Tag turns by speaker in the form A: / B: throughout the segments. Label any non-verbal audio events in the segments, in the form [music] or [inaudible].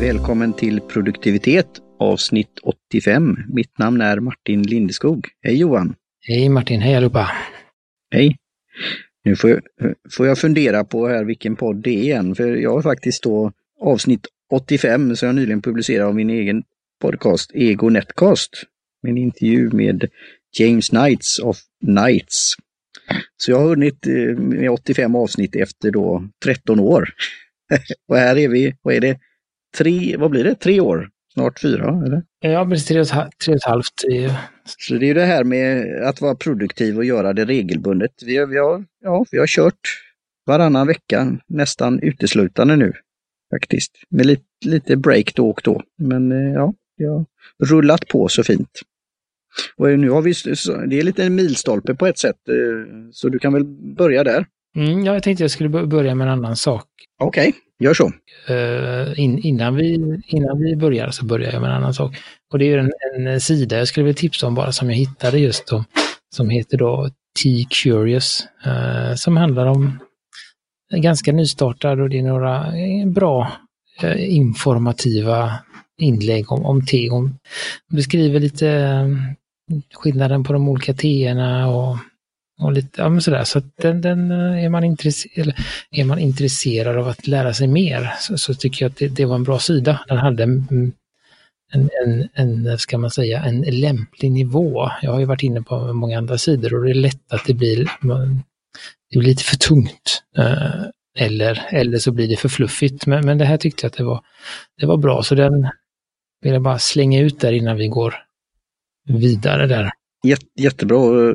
A: Välkommen till produktivitet avsnitt 85. Mitt namn är Martin Lindeskog. Hej Johan!
B: Hej Martin, hej allihopa!
A: Hej! Nu får jag, får jag fundera på här vilken podd det är igen, för jag har faktiskt då avsnitt 85 som jag nyligen publicerade av min egen podcast Ego Netcast. Min intervju med James Knights of Knights. Så jag har hunnit eh, med 85 avsnitt efter då 13 år. [laughs] och här är vi, vad är det, tre, vad blir det, tre år? Snart fyra, eller?
B: Ja, precis tre och, tre och ett halvt.
A: Så det är ju det här med att vara produktiv och göra det regelbundet. Vi har, vi har, ja, vi har kört varannan vecka nästan uteslutande nu faktiskt. Med lite, lite break då och då. Men eh, ja, vi har rullat på så fint. Och nu har vi, det är lite en milstolpe på ett sätt, eh, så du kan väl börja där.
B: Mm, ja, jag tänkte jag skulle börja med en annan sak.
A: Okej, okay, gör så.
B: Uh, in, innan, vi, innan vi börjar så börjar jag med en annan sak. Och det är en, en eh, sida jag skulle vilja tipsa om bara som jag hittade just då, som heter då T-Curious, uh, som handlar om ganska nystartad och det är några bra uh, informativa inlägg om, om te. Hon beskriver lite skillnaden på de olika teerna och och lite, ja men sådär, så den, den, eh, är, man intresserad, är man intresserad av att lära sig mer så, så tycker jag att det, det, var en bra sida. Den hade en, mm, en, en, ska man säga, en lämplig nivå. Jag har ju varit inne på många andra sidor och det är lätt att det blir, mm, det blir lite för tungt. Eh, eller, eller så blir det för fluffigt. Men, men det här tyckte jag att det var, det var bra, så den vill jag bara slänga ut där innan vi går vidare där.
A: Jättebra eh,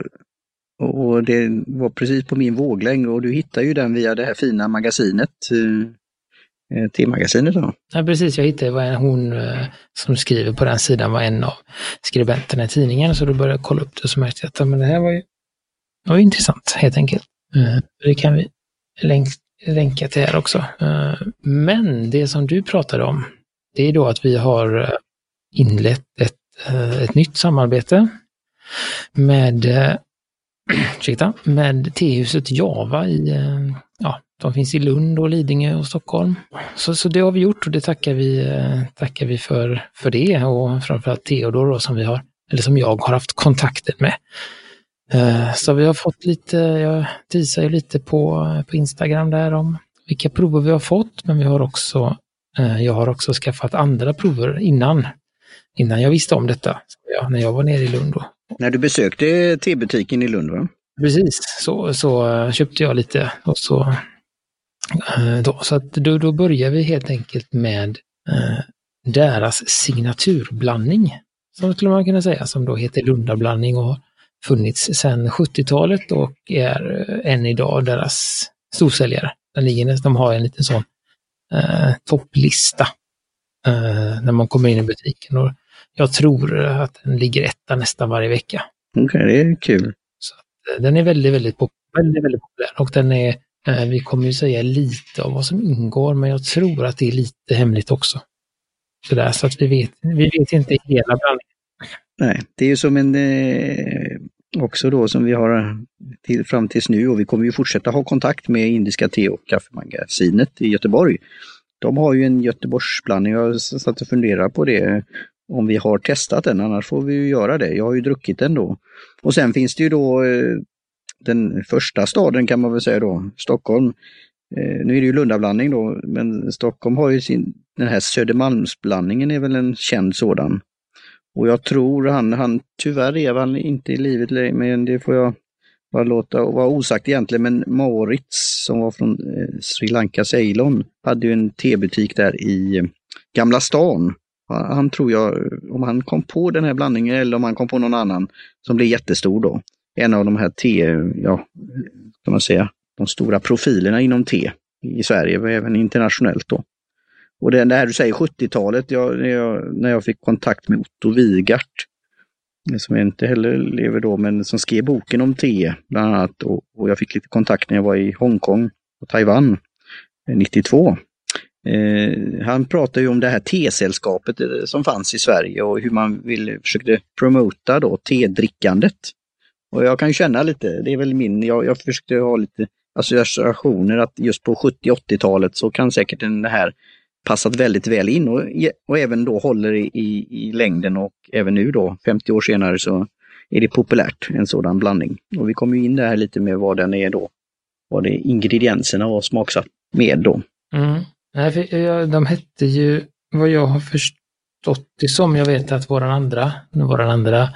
A: och det var precis på min våglängd och du hittar ju den via det här fina magasinet. Eh, eh, T-magasinet då.
B: Ja, precis, jag hittade vad hon eh, som skriver på den sidan var en av skribenterna i tidningen. Så då började jag kolla upp det och så märkte jag att men det här var ju, var ju intressant helt enkelt. Det kan vi länk, länka till här också. Men det som du pratade om, det är då att vi har inlett ett, ett nytt samarbete med [clears throat] ursäkta, med tehuset Java i, eh, ja, de finns i Lund och Lidingö och Stockholm. Så, så det har vi gjort och det tackar vi, eh, tackar vi för, för det och framförallt Theodor då, som vi har, eller som jag har haft kontakten med. Eh, så vi har fått lite, jag teasar ju lite på, på Instagram där om vilka prover vi har fått, men vi har också, jag har också skaffat andra prover innan, innan jag visste om detta, när jag var nere i Lund. Då.
A: När du besökte tebutiken i Lund va?
B: Precis, så, så eh, köpte jag lite och så eh, då, så att då, då börjar vi helt enkelt med eh, deras signaturblandning, som skulle man kunna säga, som då heter Lundablandning och har funnits sedan 70-talet och är eh, än idag deras storsäljare. Den ligger, de har en liten sån eh, topplista eh, när man kommer in i butiken. Och jag tror att den ligger etta nästan varje vecka.
A: Okej, okay, det är kul.
B: Så eh, den är väldigt, väldigt, väldigt, väldigt populär och den är, eh, vi kommer ju säga lite om vad som ingår, men jag tror att det är lite hemligt också. Så, där, så att vi vet, vi vet inte hela blandningen.
A: Nej, det är ju som en eh, också då som vi har till, fram tills nu och vi kommer ju fortsätta ha kontakt med Indiska te och kaffemagasinet i Göteborg. De har ju en Göteborgsblandning, jag satt och funderade på det om vi har testat den, annars får vi ju göra det. Jag har ju druckit den då. Och sen finns det ju då eh, den första staden kan man väl säga då, Stockholm. Eh, nu är det ju Lundablandning då, men Stockholm har ju sin, den här Södermalmsblandningen är väl en känd sådan. Och jag tror han, han tyvärr är han inte i livet längre, men det får jag bara låta vara osagt egentligen. Men Maurits som var från eh, Sri Lanka, Ceylon, hade ju en tebutik där i eh, Gamla stan. Han tror jag, om han kom på den här blandningen eller om han kom på någon annan som blev jättestor då. En av de här te, ja, kan man säga, de stora profilerna inom te i Sverige och även internationellt då. Och det, det här du säger 70-talet, jag, när, jag, när jag fick kontakt med Otto Wigart, som jag inte heller lever då, men som skrev boken om te bland annat. Och, och jag fick lite kontakt när jag var i Hongkong och Taiwan eh, 92. Eh, han pratar ju om det här tesällskapet eh, som fanns i Sverige och hur man vill, försökte promota då tedrickandet. Och jag kan känna lite, det är väl min, jag, jag försökte ha lite associationer att just på 70-80-talet så kan säkert den här passat väldigt väl in och, och även då håller i, i, i längden och även nu då, 50 år senare, så är det populärt, en sådan blandning. Och vi kommer in där lite med vad den är då, vad det ingredienserna var smaksatt med då.
B: Mm. Nej, för, eh, de hette ju, vad jag har förstått det som, jag vet att våran andra, våran andra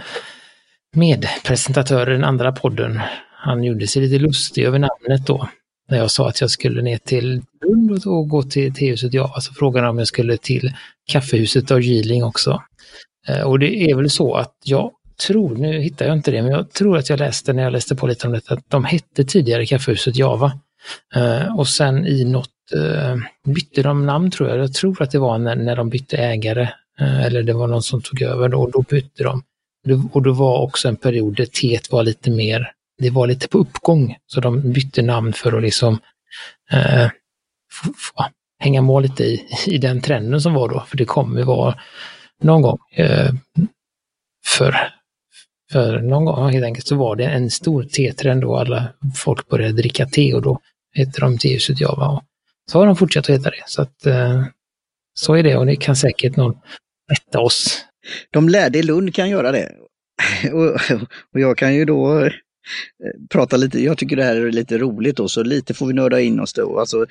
B: medpresentatör i den andra podden, han gjorde sig lite lustig över namnet då. När jag sa att jag skulle ner till Lund och gå till tehuset Java så frågade han om jag skulle till kaffehuset Darjeeling också. Eh, och det är väl så att jag tror, nu hittar jag inte det, men jag tror att jag läste när jag läste på lite om detta, att de hette tidigare kaffehuset Java. Eh, och sen i något uh, bytte de namn tror jag. Jag tror att det var när, när de bytte ägare. Uh, eller det var någon som tog över då, och då bytte de. Och det var också en period där teet var lite mer, det var lite på uppgång. Så de bytte namn för att liksom eh, hänga med lite i, i den trenden som var då. För det kommer vara någon gång för för någon gång helt enkelt så var det en stor tetrend då alla folk började dricka te och då hette de tehuset Java. Så har de fortsatt att heta det. Så att eh, så är det och det kan säkert någon rätta oss.
A: De lärde i Lund kan göra det. [laughs] och, och jag kan ju då eh, prata lite, jag tycker det här är lite roligt då, så lite får vi nörda in oss då. Alltså,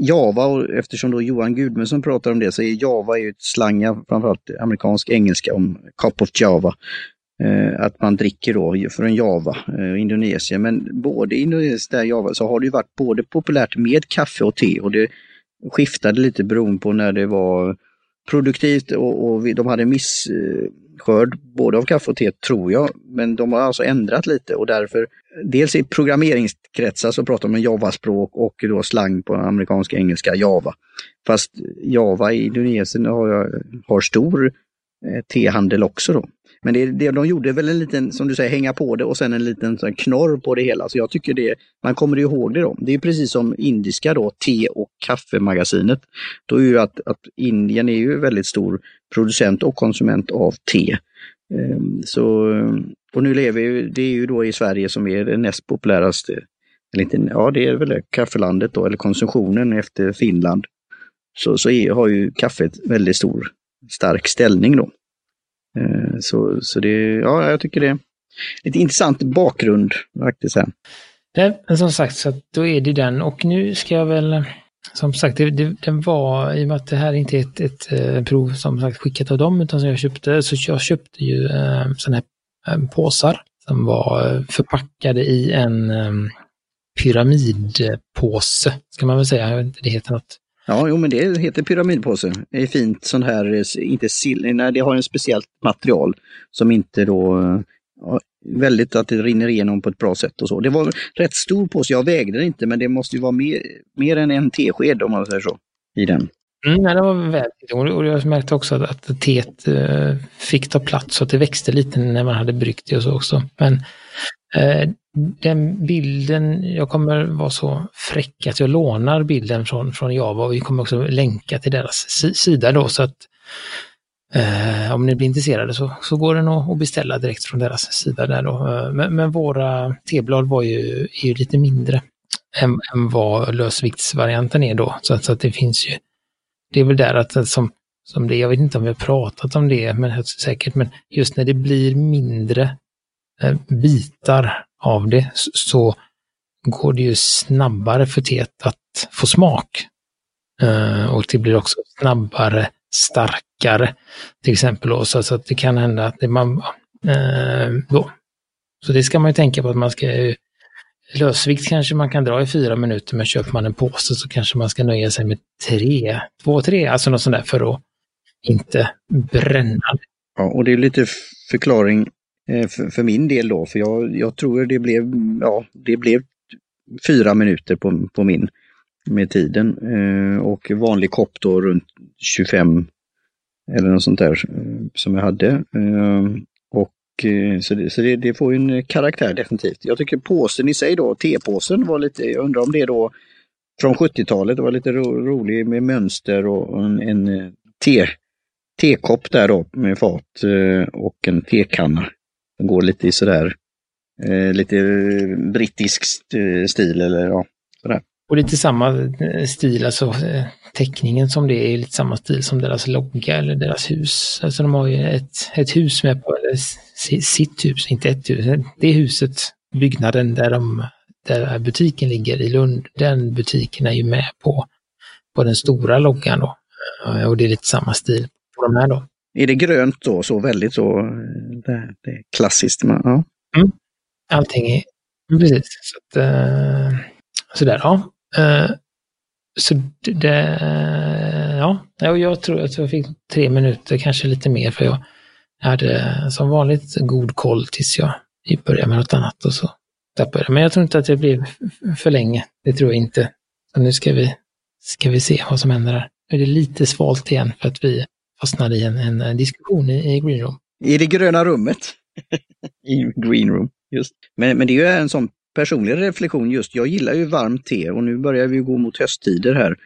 A: Java, och eftersom då Johan Gudmundsson pratar om det, så är Java ju ett slanga, framförallt amerikansk engelska, om cup of Java. Eh, att man dricker då från Java, eh, Indonesien. Men både i Indonesien och Java så har det ju varit både populärt med kaffe och te och det skiftade lite beroende på när det var produktivt och, och de hade misskörd både av kaffe och te tror jag. Men de har alltså ändrat lite och därför, dels i programmeringskretsar så pratar man Java-språk och då slang på amerikanska engelska Java. Fast Java i Indonesien har, har stor eh, tehandel också då. Men det, det, de gjorde väl en liten, som du säger, hänga på det och sen en liten så knorr på det hela. Så jag tycker det, man kommer ihåg det då. Det är precis som indiska då, te och kaffemagasinet. Då är ju att, att Indien är ju väldigt stor producent och konsument av te. Ehm, så, och nu lever vi, det är ju då i Sverige som är det näst populäraste, eller inte, ja det är väl det, kaffelandet då, eller konsumtionen efter Finland. Så, så är, har ju kaffet väldigt stor, stark ställning då. Eh, så, så det, ja, jag tycker det är lite intressant bakgrund faktiskt. Här.
B: Det, som sagt, så då är det den och nu ska jag väl, som sagt, det, det, den var, i och med att det här inte är ett, ett, ett prov som sagt skickat av dem, utan som jag köpte, så jag köpte ju eh, sådana här eh, påsar som var eh, förpackade i en eh, pyramidpåse, ska man väl säga. Jag vet inte, det heter något
A: Ja, jo men det heter pyramidpåse. Det är fint sån här, eh, inte sill, nej det har en speciellt material som inte då, eh, ja, väldigt att det rinner igenom på ett bra sätt och så. Det var rätt stor påse, jag vägde den inte men det måste ju vara mer, mer än en tesked om man säger så, i den.
B: Mm, nej, det var väldigt och jag märkte också att, att teet eh, fick ta plats så att det växte lite när man hade bryggt det och så också. Men eh, den bilden, jag kommer vara så fräck att jag lånar bilden från, från Java och vi kommer också länka till deras sida då så att eh, om ni blir intresserade så, så går den att, beställa direkt från deras sida där då. Eh, men, men våra teblad var ju, är ju lite mindre än, än vad lösviktsvarianten är då. Så att, så att det finns ju, det är väl där att som, som det, jag vet inte om vi har pratat om det, men säkert, men just när det blir mindre eh, bitar av det så går det ju snabbare för teet att få smak. Uh, och det blir också snabbare, starkare till exempel. Då, så, så att det kan hända att det man uh, då. Så det ska man ju tänka på att man ska Lösvikt kanske man kan dra i fyra minuter, men köper man en påse så kanske man ska nöja sig med tre, två, tre, alltså något sånt där för att inte bränna.
A: Ja, och det är lite förklaring Eh, för, för, min del då, för jag, jag tror det blev, ja, det blev fyra minuter på, på min med tiden. Eh, och vanlig kopp då runt 25 eller något sånt där eh, som jag hade. Eh, och eh, så, det, så det, det, får ju en karaktär definitivt. Jag tycker påsen i sig då, tepåsen var lite, jag undrar om det då från 70-talet, det var lite ro, rolig med mönster och en, en te, tekopp där då med fat och en tekanna. Den går lite i sådär, eh, lite brittisk eh, stil eller ja, sådär.
B: och lite samma eh, stil, alltså eh, teckningen som det är lite samma stil som deras logga eller deras hus. Alltså de har ju ett, ett hus med på, eller sitt hus, inte ett hus, det huset, byggnaden där, de, där butiken ligger i Lund, den butiken är ju med på, på den stora loggan då. Och det är lite samma stil på de här då.
A: Är det grönt då, så väldigt så, eh, det, det är klassiskt? Men, ja.
B: Mm. Allting är, mm, precis. Så att, uh, sådär, ja. Uh, så det, ja, jag tror att jag fick tre minuter, kanske lite mer, för jag hade som vanligt god koll tills jag började med något annat och så tappade jag. Men jag tror inte att det blev för länge. Det tror jag inte. Så nu ska vi, ska vi se vad som händer här. Nu är det lite svalt igen för att vi fastnade i en, en diskussion i, i Green Room.
A: I det gröna rummet. [laughs] I Green Room, just. Men, men det är ju en sån personlig reflektion just, jag gillar ju varmt te och nu börjar vi gå mot hösttider här.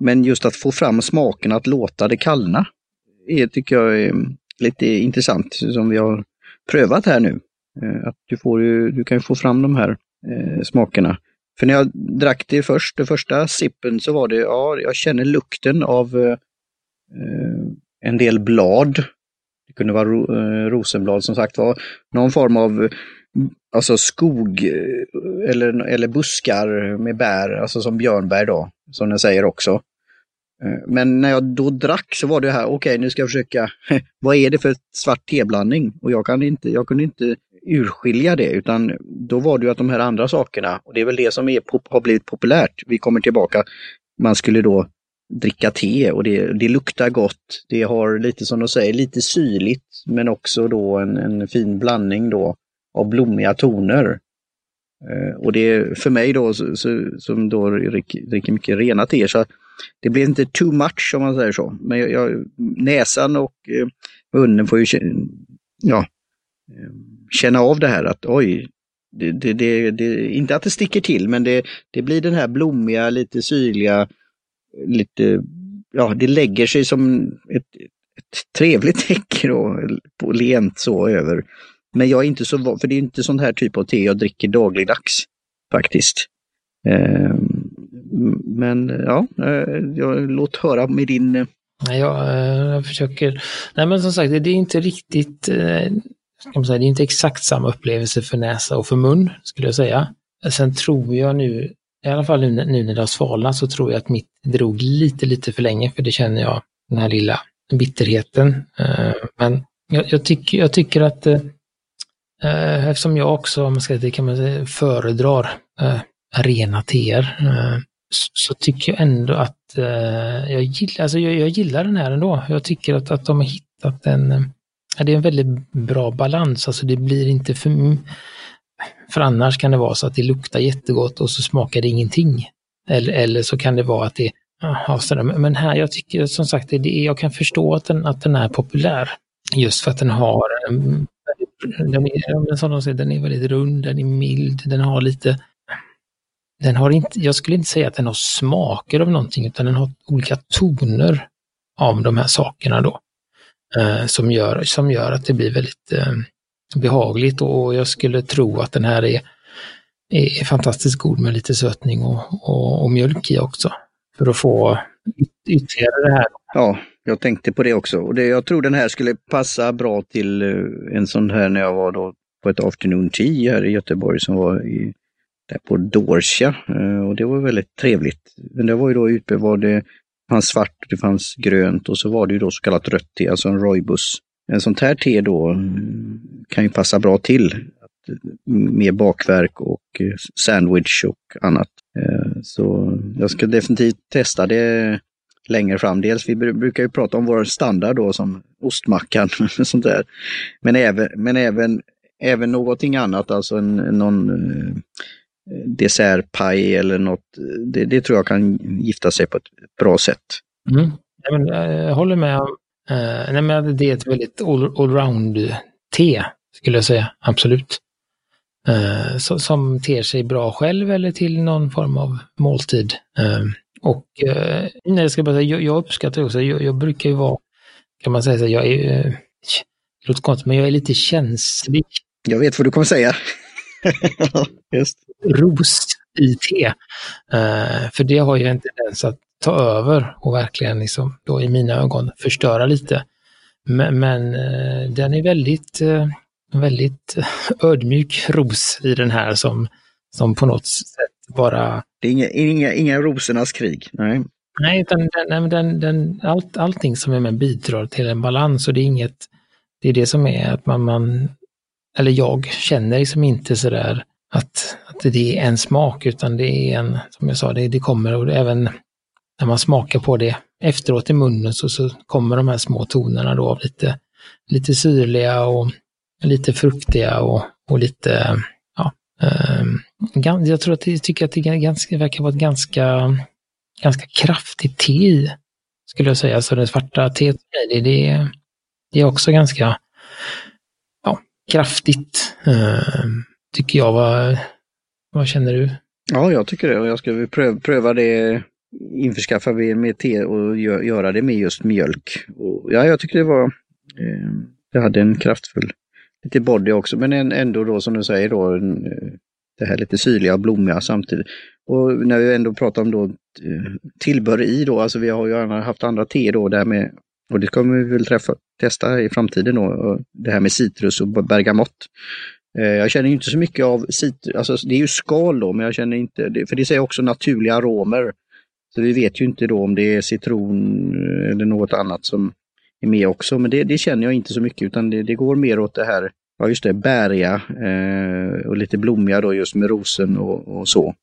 A: Men just att få fram smaken, att låta det kallna, är, tycker jag är lite intressant som vi har prövat här nu. Eh, att du, får ju, du kan få fram de här eh, smakerna. För när jag drack det först, den första sippen, så var det, ja, jag känner lukten av eh Eh, en del blad. Det kunde vara ro, eh, rosenblad som sagt var. Någon form av alltså skog eh, eller, eller buskar med bär, alltså som björnbär då, som den säger också. Eh, men när jag då drack så var det här, okej okay, nu ska jag försöka, [laughs] vad är det för svart teblandning? Och jag, kan inte, jag kunde inte urskilja det, utan då var det ju att de här andra sakerna, och det är väl det som är, har blivit populärt, vi kommer tillbaka, man skulle då dricka te och det, det luktar gott. Det har lite som de säger, lite syrligt men också då en, en fin blandning då av blommiga toner. Eh, och det är för mig då, så, så, som då dricker mycket rena teer, så det blir inte too much om man säger så. Men jag, jag, näsan och eh, munnen får ju ja, eh, känna av det här att oj, det, det, det, det, inte att det sticker till, men det, det blir den här blommiga, lite syrliga, lite, ja, det lägger sig som ett, ett trevligt [laughs] täcke då, på lent så över. Men jag är inte så van, för det är inte sån här typ av te jag dricker dagligdags faktiskt. Eh, men ja, eh, jag, låt höra med din... Eh, ja,
B: jag, eh, jag försöker... Nej men som sagt, det är inte riktigt... Ska man säga, det är inte exakt samma upplevelse för näsa och för mun, skulle jag säga. Sen tror jag nu, i alla fall nu, nu när det har svalnat, så tror jag att mitt drog lite, lite för länge, för det känner jag, den här lilla bitterheten. Eh, men jag, jag, tycker, jag tycker att eh, eh, eftersom jag också, om man ska, det kan man säga, föredrar eh, rena teer så tycker jag ändå att jag, gillar, alltså jag, jag gillar den här ändå. Jag tycker att, att de har hittat en, det är en väldigt bra balans, alltså det blir inte för för annars kan det vara så att det luktar jättegott och så smakar det ingenting. Eller, eller så kan det vara att det, ja, sådär. men här, jag tycker som sagt, det, jag kan förstå att den, att den är populär. Just för att den har ehm, den är, som de säger, den är väldigt rund, den är mild, den har lite den har inte, jag skulle inte säga att den har smaker av någonting, utan den har olika toner av de här sakerna då. Eh, som, gör, som gör att det blir väldigt eh, behagligt och jag skulle tro att den här är, är fantastiskt god med lite sötning och, och, och mjölk i också. För att få ytterligare det här.
A: Ja, jag tänkte på det också. Och det, jag tror den här skulle passa bra till eh, en sån här när jag var då på ett afternoon tea här i Göteborg som var i, där på Dorsia. Eh, och det var väldigt trevligt. Men det var ju då ute var det fanns svart, det fanns grönt och så var det ju då så kallat rött te, alltså en roibus. En sånt här te då mm, kan ju passa bra till. Med bakverk och eh, sandwich och annat. Så jag ska definitivt testa det längre fram. Dels vi brukar ju prata om vår standard då som ostmackan [laughs] och sånt där. Men även, men även, även någonting annat, alltså en, någon eh, dessertpaj eller något. Det, det, tror jag kan gifta sig på ett bra sätt.
B: Mm. Men, eh, jag håller med. Uh, nej, men det är ett väldigt allround-te, skulle jag säga. Absolut. Uh, så, som ter sig bra själv eller till någon form av måltid. Uh, och eh, jag ska bara säga, jag, jag uppskattar också, jag, jag, brukar ju vara, kan man säga så, jag är, eh, det låter konstigt, men jag är lite känslig.
A: Jag vet vad du kommer säga.
B: Just. [laughs] Ros i te. Uh, för det har ju en tendens att ta över och verkligen liksom då i mina ögon förstöra lite. Men, men uh, den är väldigt, uh, väldigt [laughs] ödmjuk ros i den här som, som på något sätt bara...
A: Det är inga, inga, inga rosornas krig, nej.
B: Nej, utan den, den, den, allt, allting som är med bidrar till en balans och det är inget, det är det som är att man, man eller jag känner liksom inte sådär att, att det är en smak utan det är en, som jag sa, det, det kommer och även när man smakar på det efteråt i munnen så, så kommer de här små tonerna då av lite, lite syrliga och lite fruktiga och, och lite, ja, eh, jag tror att jag tycker att det ganska, verkar vara ett ganska, ganska kraftigt te i, skulle jag säga. Så det svarta teet, det, det, det är också ganska kraftigt, eh, tycker jag. Vad, vad känner du?
A: Ja, jag tycker det och jag ska pröva, pröva det, införskaffa med te och göra det med just mjölk. Och, ja, jag tycker det var, eh, det hade en kraftfull, lite body också, men ändå då som du säger då, en, eh, det här lite syrliga och blommiga samtidigt. Och när vi ändå pratar om då eh, tillbehör i då, alltså vi har ju haft andra te då, där med och det kommer vi väl träffa, testa i framtiden då, det här med citrus och bergamott. Eh, jag känner inte så mycket av citrus, alltså det är ju skal då, men jag känner inte, för det säger också naturliga aromer. Så vi vet ju inte då om det är citron eh, eller något annat som är med också, men det, det känner jag inte så mycket utan det, det, går mer åt det här, ja just det, bäriga eh, och lite blommiga då just med rosen och, och så.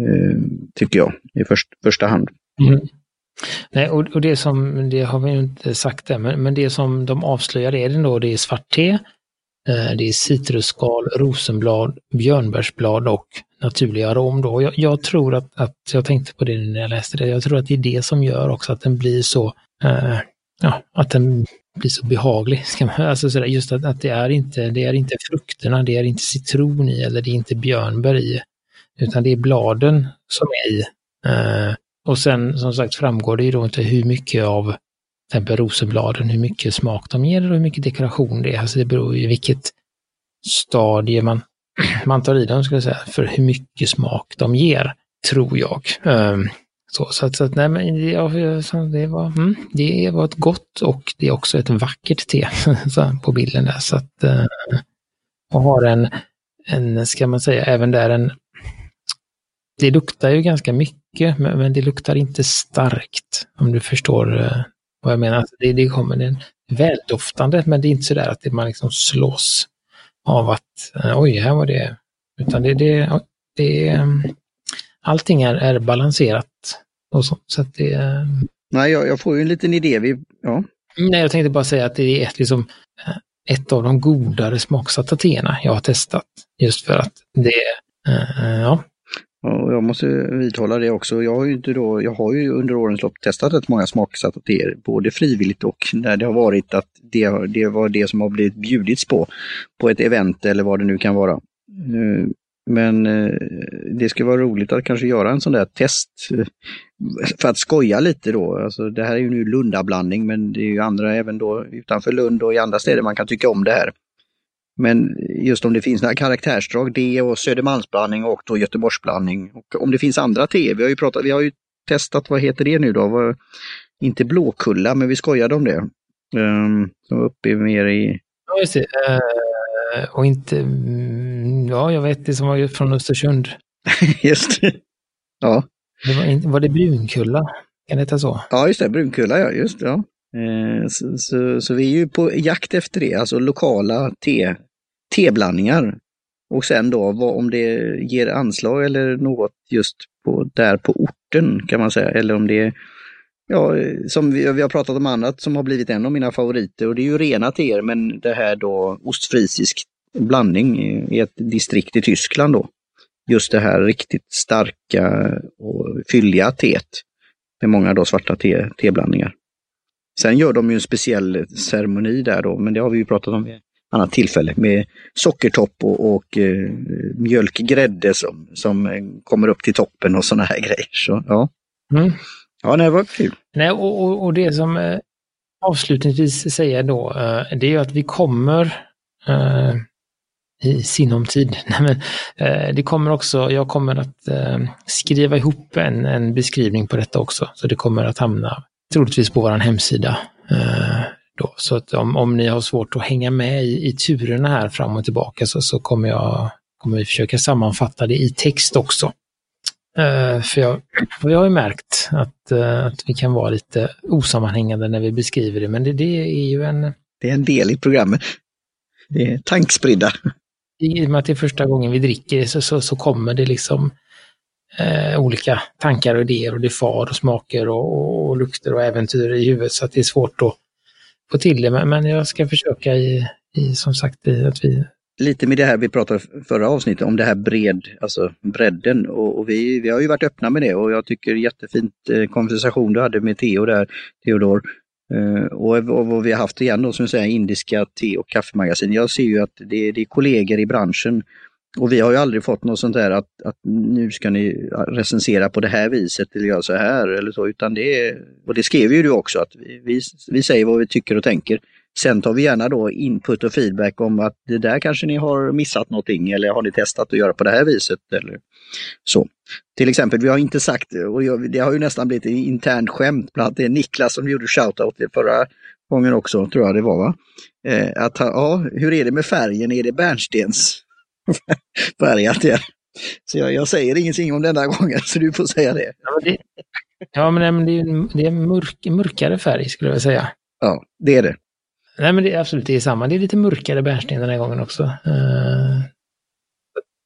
A: Eh, tycker jag i först, första hand. Mm.
B: Nej, och, och, det som, det har vi inte sagt än, men, men det som de avslöjar är det då, det är svart te, Eh, det är citrusskal, rosenblad, björnbärsblad och naturliga arom då. Jag, jag, tror att, att, jag tänkte på det när jag läste det, jag tror att det är det som gör också att den blir så, eh, ja, att den blir så behaglig. [laughs] Ska man, alltså sådär, just att, att det, är inte, det är inte frukterna, det är inte citron i eller det är inte björnbär i, utan det är bladen som är i. Eh, och sen som sagt framgår det ju då inte hur mycket av till exempel rosenbladen, hur mycket smak de ger och hur mycket dekoration det är. Alltså det beror ju vilket stadie man, [clears throat] man tar i dem, skulle jag säga, för hur mycket smak de ger, tror jag. Um, så, så, att, så att, nej, men det, det, var, mm, det var ett gott och det är också ett vackert te [laughs] på bilden där. Så att, uh, och har en, en, ska man säga, även där en, det luktar ju ganska mycket men, men det luktar inte starkt. Om du förstår eh, vad jag menar. Alltså det, det kommer en väldoftande, men det är inte så där att det, man liksom slås av att uh, oj, här var det. Utan det, det, det um, allting är, är balanserat. Och så, så att det, um...
A: Nej, jag, jag, får ju en liten idé. Vi, ja.
B: Nej, jag tänkte bara säga att det är ett, liksom, eh, ett av de godare smaksatta teerna jag har testat. Just för att det, ja,
A: och jag måste vidhålla det också. Jag har ju, inte då, jag har ju under årens lopp testat rätt många smaksatta teer, både frivilligt och när det har varit att det, det var det som har blivit bjudits på, på ett event eller vad det nu kan vara. Men eh, det skulle vara roligt att kanske göra en sån där test eh, för att skoja lite då. Alltså det här är ju nu Lundablandning men det är ju andra även då utanför Lund och i andra städer man kan tycka om det här. Men just om det finns några karaktärsdrag, det och Södermalmsblandning och då Göteborgsblandning. Och om det finns andra te, vi har ju, pratat, vi har ju testat, vad heter det nu då? Inte Blåkulla, men vi skojade om det. Um, som var uppe mer i...
B: Ja, just det. Uh, och inte, mm, ja jag vet det som var från Östersund. [laughs]
A: just det. Ja.
B: Det var, inte, var det Brunkulla? Kan det heta så?
A: Ja, just det, Brunkulla, ja, just. Ja. Eh, så, så, så, vi är ju på jakt efter det, alltså lokala te, teblandningar. Och sen då vad, om det ger anslag eller något just på, där på orten kan man säga. Eller om det ja, som vi, vi har pratat om annat som har blivit en av mina favoriter och det är ju rena teer men det här då ostfrisisk blandning i ett distrikt i Tyskland då. Just det här riktigt starka och fylliga teet med många då svarta te, teblandningar. Sen gör de ju en speciell ceremoni där då, men det har vi ju pratat om vid annat tillfälle med sockertopp och, och eh, mjölkgrädde som, som kommer upp till toppen och sådana här [laughs] grejer. Så, ja. Mm. ja, det var kul.
B: Nej, och, och, och det som eh, avslutningsvis säger då, eh, det är att vi kommer eh, i sinom tid. [laughs] Nej, men, eh, det kommer också, jag kommer att eh, skriva ihop en, en beskrivning på detta också, så det kommer att hamna troligtvis på vår hemsida. Eh, då. Så att om, om ni har svårt att hänga med i, i turerna här fram och tillbaka så, så kommer, jag, kommer vi försöka sammanfatta det i text också. Uh, för jag, jag har ju märkt att, uh, att vi kan vara lite osammanhängande när vi beskriver det, men det, det är ju en...
A: Det är en del i programmet. Det är tankspridda.
B: I och med att det är första gången vi dricker så, så, så kommer det liksom eh, olika tankar och idéer och det far och smaker och, och, och, lukter och äventyr i huvudet så att det är svårt att få till det. Men, men jag ska försöka i, i som sagt i att vi
A: lite med det här vi pratade förra avsnittet om det här bred, alltså bredden och, och, vi, vi har ju varit öppna med det och jag tycker jättefint eh, konversation du hade med Theo där, Theodor. Eh, och, och vad vi har haft igen då som säger indiska te och kaffemagasin. Jag ser ju att det, det är kollegor i branschen och vi har ju aldrig fått något sånt där att, att nu ska ni recensera på det här viset eller göra så här eller så, utan det är, och det skrev ju du också, att vi, vi, vi säger vad vi tycker och tänker. Sen tar vi gärna då input och feedback om att det där kanske ni har missat någonting eller har ni testat att göra på det här viset eller så. Till exempel, vi har inte sagt, och det har ju nästan blivit internt skämt, bland annat det är Niklas som gjorde shoutout förra gången också, tror jag det var va? Eh, att, ja, hur är det med färgen? Är det bärnstens [laughs] färgat det? Så jag, jag, säger ingenting om denna gången, så du får säga det.
B: Ja, men det, ja, men det är, det är mörk, mörkare färg skulle jag säga.
A: Ja, det är det.
B: Nej, men det är absolut det är samma. Det är lite mörkare bärnsten den här gången också. Uh,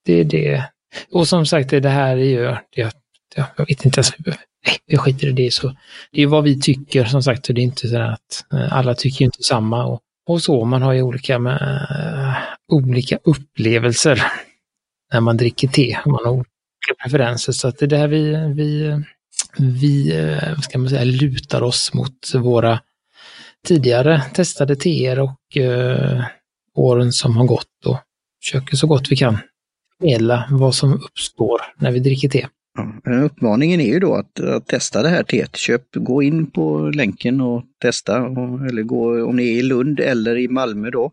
B: det är det. Och som sagt, det här är ju, det, jag vet inte ens, nej, jag skiter i det. Så, det är vad vi tycker, som sagt, det är inte så att uh, alla tycker inte samma. Och, och så, man har ju olika, med, uh, olika upplevelser när man dricker te. Man har olika preferenser, så att det är där vi, vi, vi eh, vad ska man säga, lutar oss mot våra tidigare testade teer och eh, åren som har gått och försöker så gott vi kan förmedla vad som uppstår när vi dricker te.
A: Ja, uppmaningen är ju då att, att, testa det här teet. Köp, gå in på länken och testa. Och, eller gå om ni är i Lund eller i Malmö då.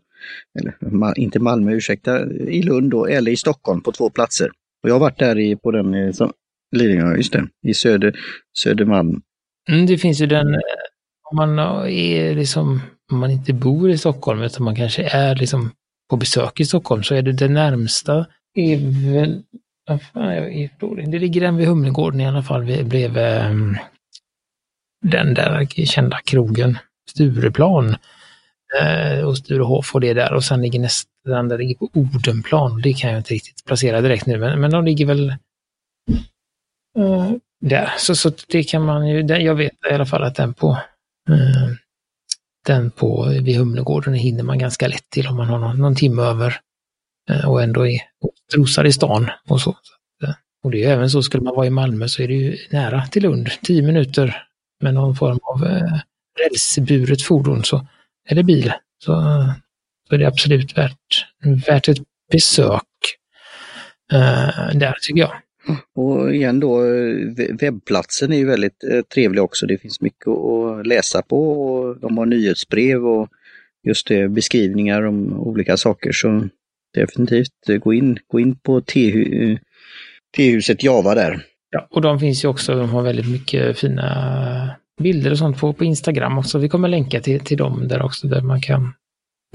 A: Eller inte Malmö, ursäkta, i Lund då, eller i Stockholm på två platser. Och jag har varit där i, på den, eh, som, Lidingö, just det, i Söder, Södermalm.
B: Mm, det finns ju den eh, om man är liksom, om man inte bor i Stockholm utan man kanske är liksom på besök i Stockholm så är det det närmsta är väl, det ligger den vid Humlegården i alla fall, bredvid um, den där kända krogen Stureplan eh, och Sturehof och det där och sen ligger nästa, den där ligger på Odenplan. Det kan jag inte riktigt placera direkt nu men, men de ligger väl eh, där. Så, så det kan man ju, jag vet i alla fall att den på Eh, den på, vid Humlegården hinner man ganska lätt till om man har någon, någon timme över eh, och ändå är och i stan och så. Eh, och det är även så, skulle man vara i Malmö så är det ju nära till Lund, tio minuter med någon form av eh, rälsburet fordon så, eller bil. Så, så är det absolut värt, värt ett besök där tycker jag.
A: Och igen då, webbplatsen är ju väldigt eh, trevlig också. Det finns mycket att läsa på och de har nyhetsbrev och just det, beskrivningar om olika saker. Så definitivt eh, gå in, gå in på T-huset Java där.
B: Ja, och de finns ju också, de har väldigt mycket fina bilder och sånt på, på Instagram också. Vi kommer länka till, till dem där också, där man kan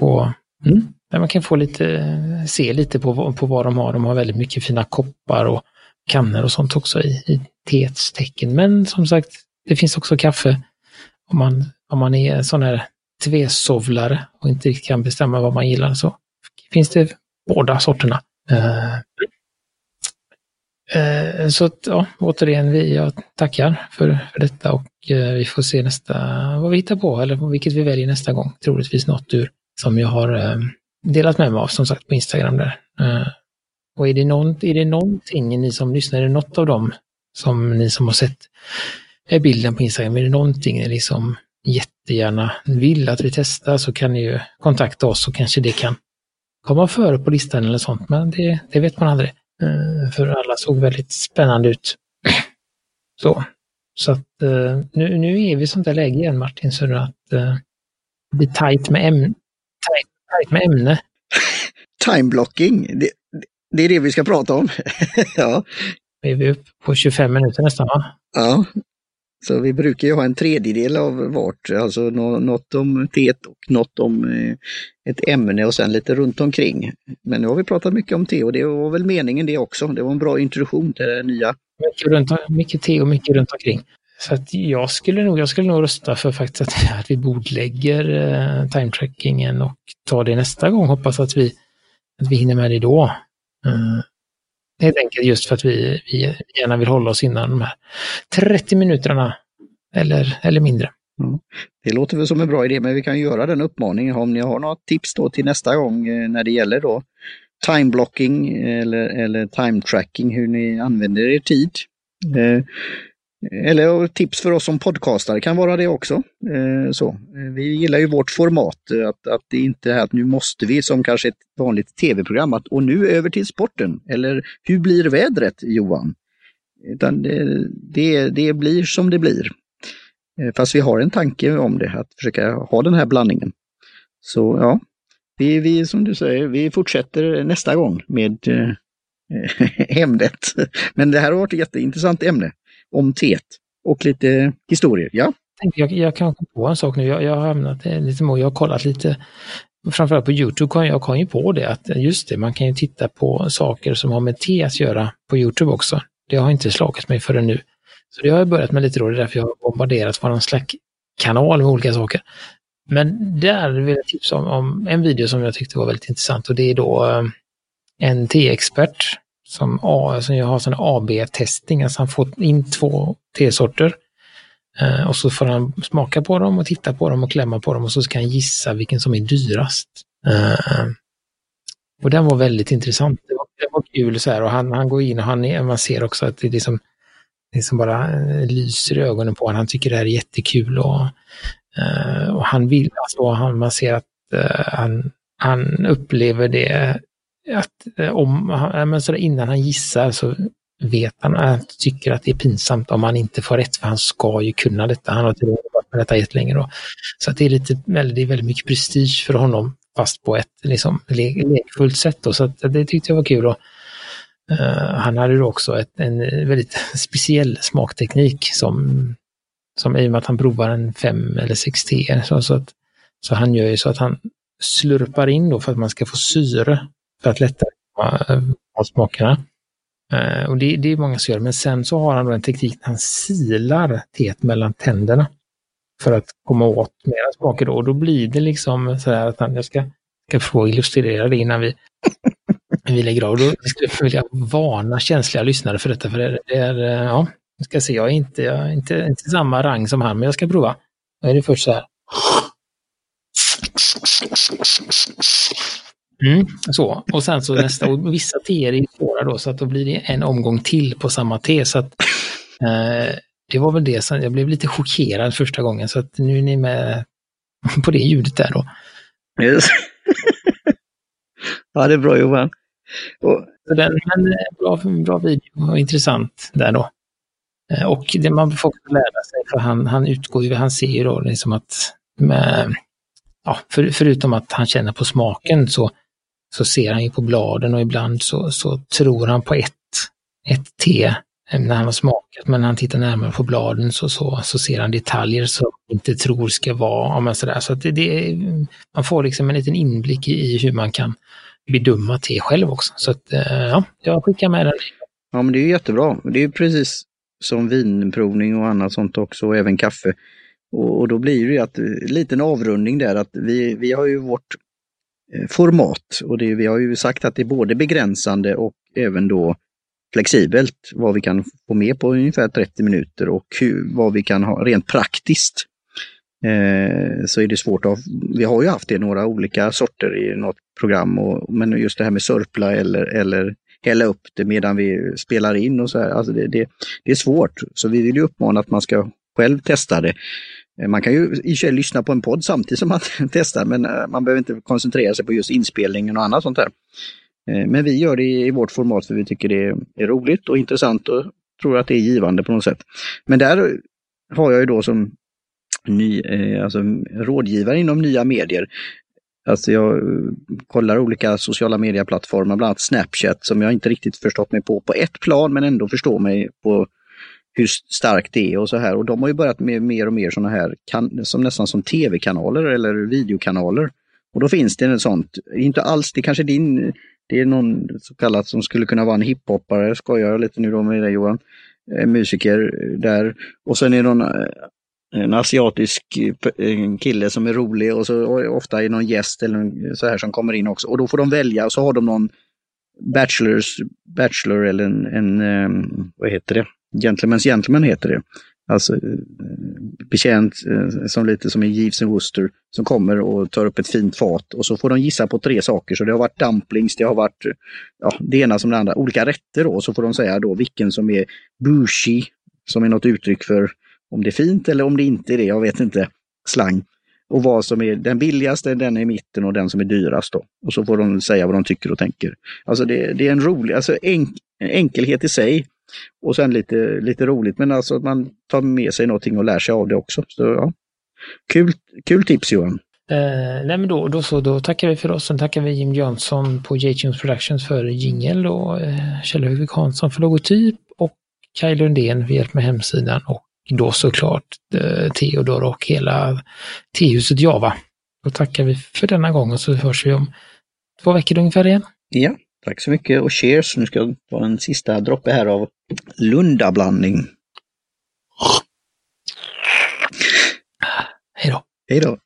B: få mm. där man kan få lite, se lite på, på vad de har. De har väldigt mycket fina koppar och kannor och sånt också i, i teets tecken. Men som sagt, det finns också kaffe. Om man, om man är sån här tvesovlare och inte riktigt kan bestämma vad man gillar så finns det båda sorterna. Uh, Eh, så att, ja, återigen, vi, jag tackar för, för detta och eh, vi får se nästa, vad vi hittar på eller vilket vi väljer nästa gång. Troligtvis något ur som jag har eh, delat med mig av som sagt på Instagram där. Eh, och är det, någon, är det någonting ni som lyssnar, är det något av dem som ni som har sett bilden på Instagram, är det någonting ni liksom jättegärna vill att vi testar så kan ni ju kontakta oss och kanske det kan komma före på listan eller sånt, men det, det vet man aldrig. Eh, för alla såg väldigt spännande ut. Så, så att eh, nu, nu är vi i sånt där läge igen Martin, så att uh, det blir tajt med, ämne, tajt, tajt med ämne
A: Timeblocking, det, det är det vi ska prata om. [laughs] ja.
B: Är vi uppe på 25 minuter nästan va?
A: Ja, så vi brukar ju ha en tredjedel av vart, alltså något om teet och något om eh, ett ämne och sen lite runt omkring. Men nu har vi pratat mycket om te och det var väl meningen det också. Det var en bra introduktion till det nya.
B: Mycket, runt, mycket te och mycket runt omkring. Så att jag skulle nog, jag skulle nog rösta för faktiskt att, att vi bordlägger eh, time-trackingen och tar det nästa gång. Hoppas att vi, att vi hinner med det då. Eh, Helt enkelt just för att vi, vi gärna vill hålla oss innan de här 30 minuterna eller, eller mindre.
A: Mm. Det låter väl som en bra idé, men vi kan göra den uppmaningen om ni har några tips då till nästa gång eh, när det gäller då time blocking eller, eller time tracking, hur ni använder er tid. Eh, eller tips för oss som podcastare kan vara det också. Eh, så. Eh, vi gillar ju vårt format, eh, att, att det inte är att nu måste vi som kanske ett vanligt tv-program, att och nu över till sporten. Eller hur blir vädret Johan? Utan det, det, det blir som det blir. Eh, fast vi har en tanke om det, att försöka ha den här blandningen. Så ja, vi, vi som du säger, vi fortsätter nästa gång med [laughs] ämnet. Men det här har varit ett jätteintressant ämne om teet och lite historier. Ja.
B: Jag, jag kan komma på en sak nu. Jag, jag har hamnat eh, lite må, jag har kollat lite, framförallt på Youtube kom jag kom ju på det att eh, just det, man kan ju titta på saker som har med te att göra på Youtube också. Det har inte slagit mig förrän nu. Så det har jag börjat med lite då, det är därför jag har bombarderat vår Slack-kanal med olika saker. Men där vill jag tipsa om, om, en video som jag tyckte var väldigt intressant och det är då eh, en teexpert som, A, som jag har sån AB-testing, alltså han får in två tesorter eh, och så får han smaka på dem och titta på dem och klämma på dem och så ska han gissa vilken som är dyrast. Eh, och den var väldigt intressant. Det var, det var kul så här och han, han går in och han är, man ser också att det är liksom, det som bara eh, lyser i ögonen på honom. Han tycker det här är jättekul och, eh, och han vill, alltså han, man ser att eh, han, han upplever det att eh, om, men så innan han gissar så vet han att tycker att det är pinsamt om han inte får rätt, för han ska ju kunna detta. Han har inte varit med detta jättelänge då. Så att det är lite, det är väldigt mycket prestige för honom, fast på ett liksom lekfullt sätt då. Så att det tyckte jag var kul. Och, uh, han hade då också ett, en väldigt [laughs] speciell smakteknik som, som i och med att han provar en 5 eller 6 T. Så, så, att, så han gör ju så att han slurpar in då för att man ska få syre för att lättare komma smakerna. Uh, och det, det, är många som gör, men sen så har han då en teknik där han silar teet mellan tänderna för att komma åt mera smaker då. Och då blir det liksom så här att han, jag ska, ska få illustrera det innan vi, [laughs] vi lägger av. Då skulle jag vilja varna känsliga lyssnare för detta, för det, det är, uh, ja, jag ska se, jag är inte, jag är inte, inte samma rang som han, men jag ska prova. Då är det först så här. Mm, så, och sen så [laughs] nästa, och vissa teer är svåra då, så att då blir det en omgång till på samma te. Så att, eh, det var väl det som, jag blev lite chockerad första gången, så att nu är ni med på det ljudet där då.
A: Yes. [laughs] ja, det är bra Johan.
B: Och... Så den, men eh, bra, bra video och intressant där då. Eh, och det man får lära sig, för han, han utgår ju, han ser ju då liksom att med, ja, för, förutom att han känner på smaken så så ser han ju på bladen och ibland så, så tror han på ett, ett te eh, när han har smakat, men när han tittar närmare på bladen så, så, så ser han detaljer som han inte tror ska vara. Men sådär. Så det, det, man får liksom en liten inblick i hur man kan bedöma te själv också. Så att, eh, ja, jag skickar med den.
A: Ja, men det är jättebra. Det är precis som vinprovning och annat sånt också, och även kaffe. Och, och då blir det ju att, eh, liten avrundning där, att vi, vi har ju vårt Eh, format. Och det, vi har ju sagt att det är både begränsande och även då flexibelt vad vi kan få med på ungefär 30 minuter och hur, vad vi kan ha rent praktiskt. Eh, så är det svårt att, vi har ju haft det några olika sorter i något program, och, men just det här med sörpla eller, eller hälla upp det medan vi spelar in och så här, alltså det, det, det är svårt. Så vi vill ju uppmana att man ska själv testa det. Eh, man kan ju i och sig lyssna på en podd samtidigt som man [laughs] testar, men eh, man behöver inte koncentrera sig på just inspelningen och annat sånt där. Eh, men vi gör det i vårt format för vi tycker det är roligt och intressant och tror att det är givande på något sätt. Men där har jag ju då som ny, alltså rådgivare inom nya medier Alltså jag kollar olika sociala medieplattformar, bland annat Snapchat, som jag inte riktigt förstått mig på på ett plan, men ändå förstår mig på hur starkt det är och så här. Och de har ju börjat med mer och mer sådana här, kan, som nästan som tv-kanaler eller videokanaler. Och då finns det en sånt, inte alls, det kanske din, det är någon så kallat som skulle kunna vara en hiphoppare, skojar jag lite nu då med dig Johan, eh, musiker där. Och sen är det någon eh, en asiatisk eh, kille som är rolig och så och ofta är någon gäst eller så här som kommer in också. Och då får de välja och så har de någon bachelors, bachelor eller en, en vad heter det? Gentlemen's gentleman heter det. Alltså eh, betjänt eh, som lite som en Jeeves and Wooster som kommer och tar upp ett fint fat och så får de gissa på tre saker. Så det har varit dumplings, det har varit ja, det ena som det andra, olika rätter då. Så får de säga då vilken som är bushy, som är något uttryck för om det är fint eller om det inte är det, jag vet inte, slang. Och vad som är den billigaste, den är i mitten och den som är dyrast. Då. Och så får de säga vad de tycker och tänker. Alltså det, det är en rolig, alltså enk, enkelhet i sig. Och sen lite, lite roligt, men alltså att man tar med sig någonting och lär sig av det också. Så, ja. kul, kul tips Johan!
B: Eh, nej men då, då, så, då tackar vi för oss. Sen tackar vi Jim Jönsson på J-Tunes Productions för jingel och eh, Kjell Högvik Hansson för logotyp och Kaj Lundén för hjälp med hemsidan och då såklart eh, Theodor och hela T-huset Java. Då tackar vi för denna gång och så hörs vi om två veckor ungefär igen.
A: Ja, tack så mycket och cheers! Nu ska jag ta en sista droppe här av Lundablandning.
B: Hej då!
A: Hej då!